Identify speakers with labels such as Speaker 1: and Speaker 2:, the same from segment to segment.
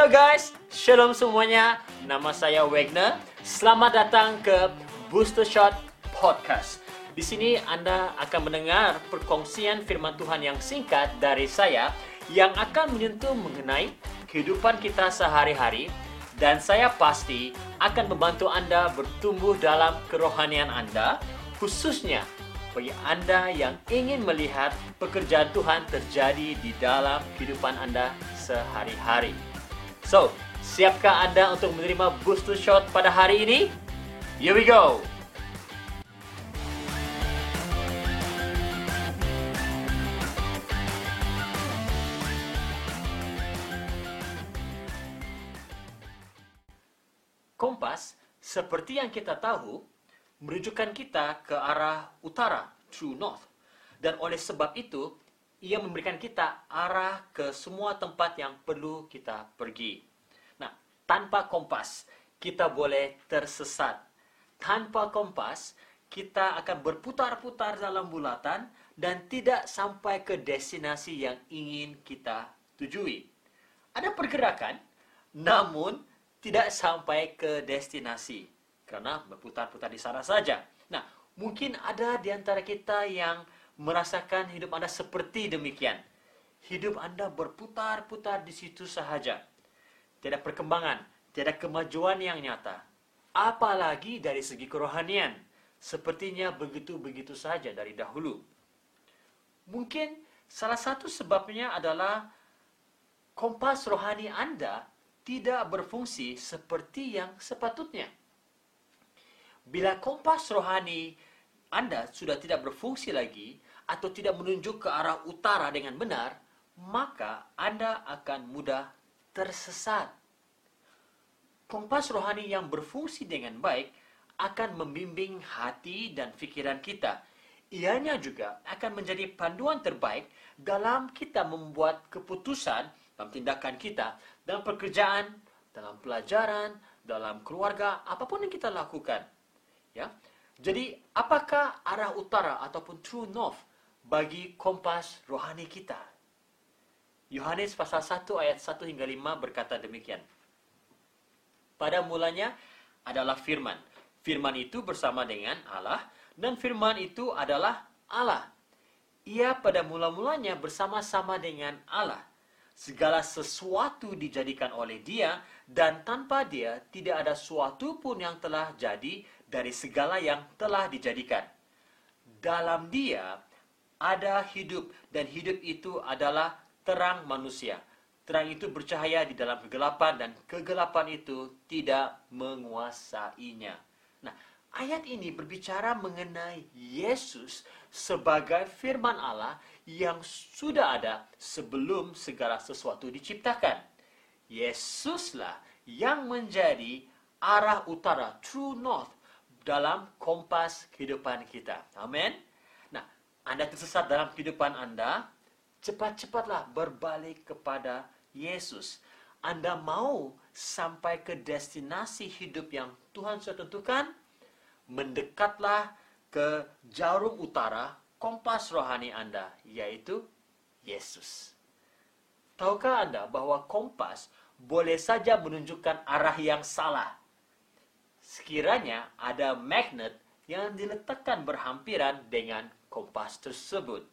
Speaker 1: Hello guys, shalom semuanya. Nama saya Wagner. Selamat datang ke Booster Shot Podcast. Di sini Anda akan mendengar perkongsian firman Tuhan yang singkat dari saya yang akan menyentuh mengenai kehidupan kita sehari-hari dan saya pasti akan membantu Anda bertumbuh dalam kerohanian Anda khususnya bagi Anda yang ingin melihat pekerjaan Tuhan terjadi di dalam kehidupan Anda sehari-hari. So, siapkah Anda untuk menerima booster shot pada hari ini? Here we go! Kompas, seperti yang kita tahu, merujukan kita ke arah utara, true north. Dan oleh sebab itu, ia memberikan kita arah ke semua tempat yang perlu kita pergi. Nah, tanpa kompas, kita boleh tersesat. Tanpa kompas, kita akan berputar-putar dalam bulatan dan tidak sampai ke destinasi yang ingin kita tujui. Ada pergerakan, namun tidak sampai ke destinasi karena berputar-putar di sana saja. Nah, mungkin ada di antara kita yang merasakan hidup Anda seperti demikian. Hidup Anda berputar-putar di situ sahaja. Tidak perkembangan, tidak kemajuan yang nyata. Apalagi dari segi kerohanian. Sepertinya begitu-begitu saja dari dahulu. Mungkin salah satu sebabnya adalah kompas rohani Anda tidak berfungsi seperti yang sepatutnya. Bila kompas rohani Anda sudah tidak berfungsi lagi atau tidak menunjuk ke arah utara dengan benar, maka Anda akan mudah tersesat. Kompas rohani yang berfungsi dengan baik akan membimbing hati dan pikiran kita. Ianya juga akan menjadi panduan terbaik dalam kita membuat keputusan dalam tindakan kita, dalam pekerjaan, dalam pelajaran, dalam keluarga, apa pun yang kita lakukan. Ya. Jadi, apakah arah utara ataupun true north bagi kompas rohani kita? Yohanes pasal 1 ayat 1 hingga 5 berkata demikian. Pada mulanya adalah firman. Firman itu bersama dengan Allah dan firman itu adalah Allah. Ia pada mula-mulanya bersama-sama dengan Allah. Segala sesuatu dijadikan oleh dia dan tanpa dia tidak ada suatu pun yang telah jadi dari segala yang telah dijadikan. Dalam dia ada hidup dan hidup itu adalah terang manusia. Terang itu bercahaya di dalam kegelapan dan kegelapan itu tidak menguasainya. Nah, ayat ini berbicara mengenai Yesus sebagai firman Allah yang sudah ada sebelum segala sesuatu diciptakan. Yesuslah yang menjadi arah utara, true north dalam kompas kehidupan kita. Amin. Anda tersesat dalam kehidupan Anda, cepat-cepatlah berbalik kepada Yesus. Anda mau sampai ke destinasi hidup yang Tuhan sudah tentukan? Mendekatlah ke jarum utara kompas rohani Anda, yaitu Yesus. Tahukah Anda bahwa kompas boleh saja menunjukkan arah yang salah? Sekiranya ada magnet yang diletakkan berhampiran dengan kompas tersebut.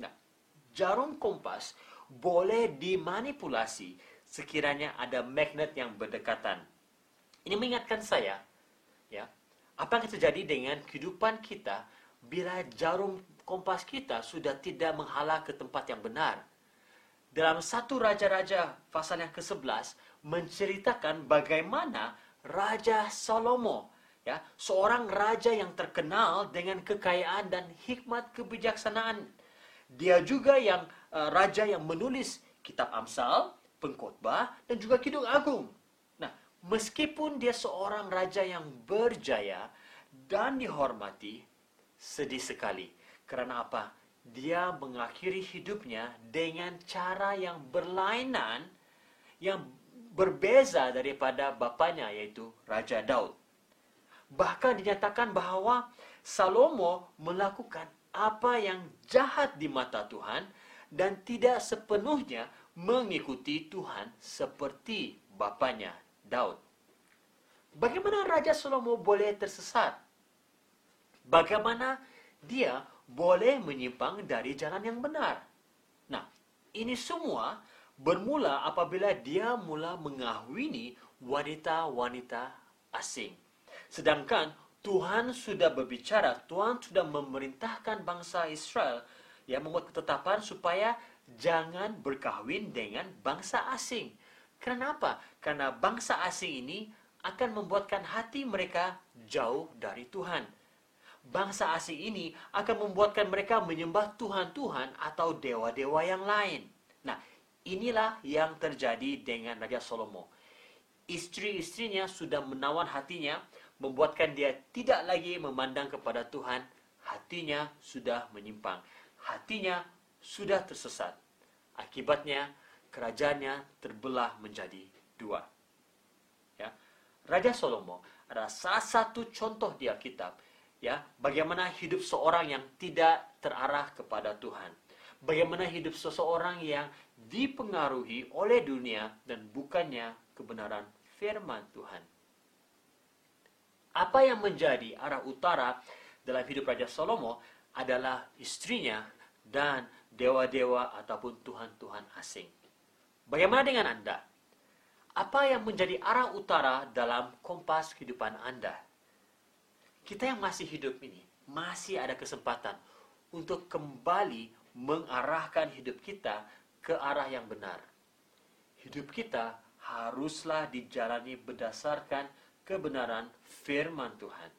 Speaker 1: Nah, jarum kompas boleh dimanipulasi sekiranya ada magnet yang berdekatan. Ini mengingatkan saya, ya, apa yang terjadi dengan kehidupan kita bila jarum kompas kita sudah tidak menghala ke tempat yang benar. Dalam satu Raja-Raja pasal yang ke-11 menceritakan bagaimana Raja Salomo, ya, seorang raja yang terkenal dengan kekayaan dan hikmat kebijaksanaan. Dia juga yang uh, raja yang menulis kitab Amsal, pengkhotbah dan juga Kidung Agung. Nah, meskipun dia seorang raja yang berjaya dan dihormati, sedih sekali karena apa? Dia mengakhiri hidupnya dengan cara yang berlainan yang berbeza daripada bapaknya yaitu Raja Daud. Bahkan dinyatakan bahwa Salomo melakukan apa yang jahat di mata Tuhan dan tidak sepenuhnya mengikuti Tuhan seperti bapaknya Daud. Bagaimana Raja Salomo boleh tersesat? Bagaimana dia boleh menyimpang dari jalan yang benar? Nah, ini semua bermula apabila dia mula mengahwini wanita-wanita asing. Sedangkan Tuhan sudah berbicara, Tuhan sudah memerintahkan bangsa Israel yang membuat ketetapan supaya jangan berkahwin dengan bangsa asing. Kenapa? Karena bangsa asing ini akan membuatkan hati mereka jauh dari Tuhan. Bangsa asing ini akan membuatkan mereka menyembah Tuhan-Tuhan atau dewa-dewa yang lain. Nah, inilah yang terjadi dengan Raja Salomo. Istri-istrinya sudah menawan hatinya, membuatkan dia tidak lagi memandang kepada Tuhan. Hatinya sudah menyimpang. Hatinya sudah tersesat. Akibatnya, kerajaannya terbelah menjadi dua. Ya. Raja Salomo adalah salah satu contoh di Alkitab ya bagaimana hidup seorang yang tidak terarah kepada Tuhan bagaimana hidup seseorang yang dipengaruhi oleh dunia dan bukannya kebenaran firman Tuhan apa yang menjadi arah utara dalam hidup Raja Salomo adalah istrinya dan dewa-dewa ataupun tuhan-tuhan asing. Bagaimana dengan Anda? Apa yang menjadi arah utara dalam kompas kehidupan Anda? kita yang masih hidup ini masih ada kesempatan untuk kembali mengarahkan hidup kita ke arah yang benar. Hidup kita haruslah dijalani berdasarkan kebenaran firman Tuhan.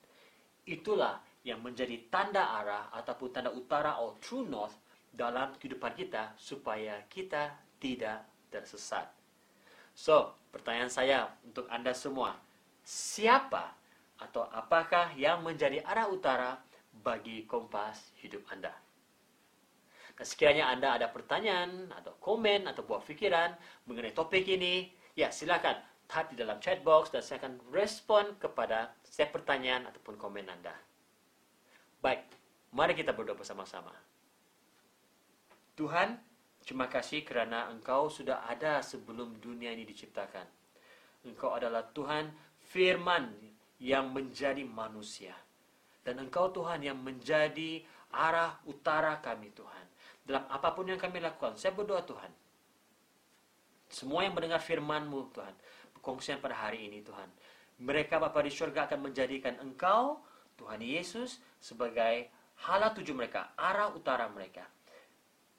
Speaker 1: Itulah yang menjadi tanda arah ataupun tanda utara atau true north dalam kehidupan kita supaya kita tidak tersesat. So, pertanyaan saya untuk Anda semua, siapa atau apakah yang menjadi arah utara bagi kompas hidup Anda? Nah, sekiranya Anda ada pertanyaan atau komen atau buah pikiran mengenai topik ini, ya silakan type di dalam chat box dan saya akan respon kepada setiap pertanyaan ataupun komen Anda. Baik, mari kita berdoa bersama-sama. Tuhan, terima kasih kerana Engkau sudah ada sebelum dunia ini diciptakan. Engkau adalah Tuhan firman yang menjadi manusia. Dan Engkau Tuhan yang menjadi arah utara kami Tuhan. Dalam apa pun yang kami lakukan, saya berdoa Tuhan. Semua yang mendengar firman-Mu Tuhan, berkongsian pada hari ini Tuhan. Mereka Bapa di surga akan menjadikan Engkau, Tuhan Yesus, sebagai hala tuju mereka, arah utara mereka.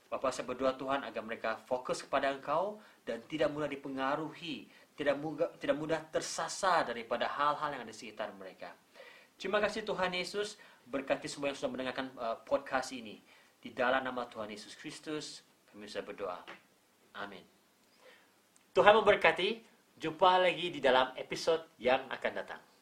Speaker 1: Bapak saya berdoa Tuhan agar mereka fokus kepada Engkau dan tidak mudah dipengaruhi tidak mudah, tidak mudah tersasar daripada hal-hal yang ada di sekitar mereka. Terima kasih Tuhan Yesus, berkati semua yang sudah mendengarkan uh, podcast ini. Di dalam nama Tuhan Yesus Kristus, kami bisa berdoa. Amin. Tuhan memberkati. Jumpa lagi di dalam episode yang akan datang.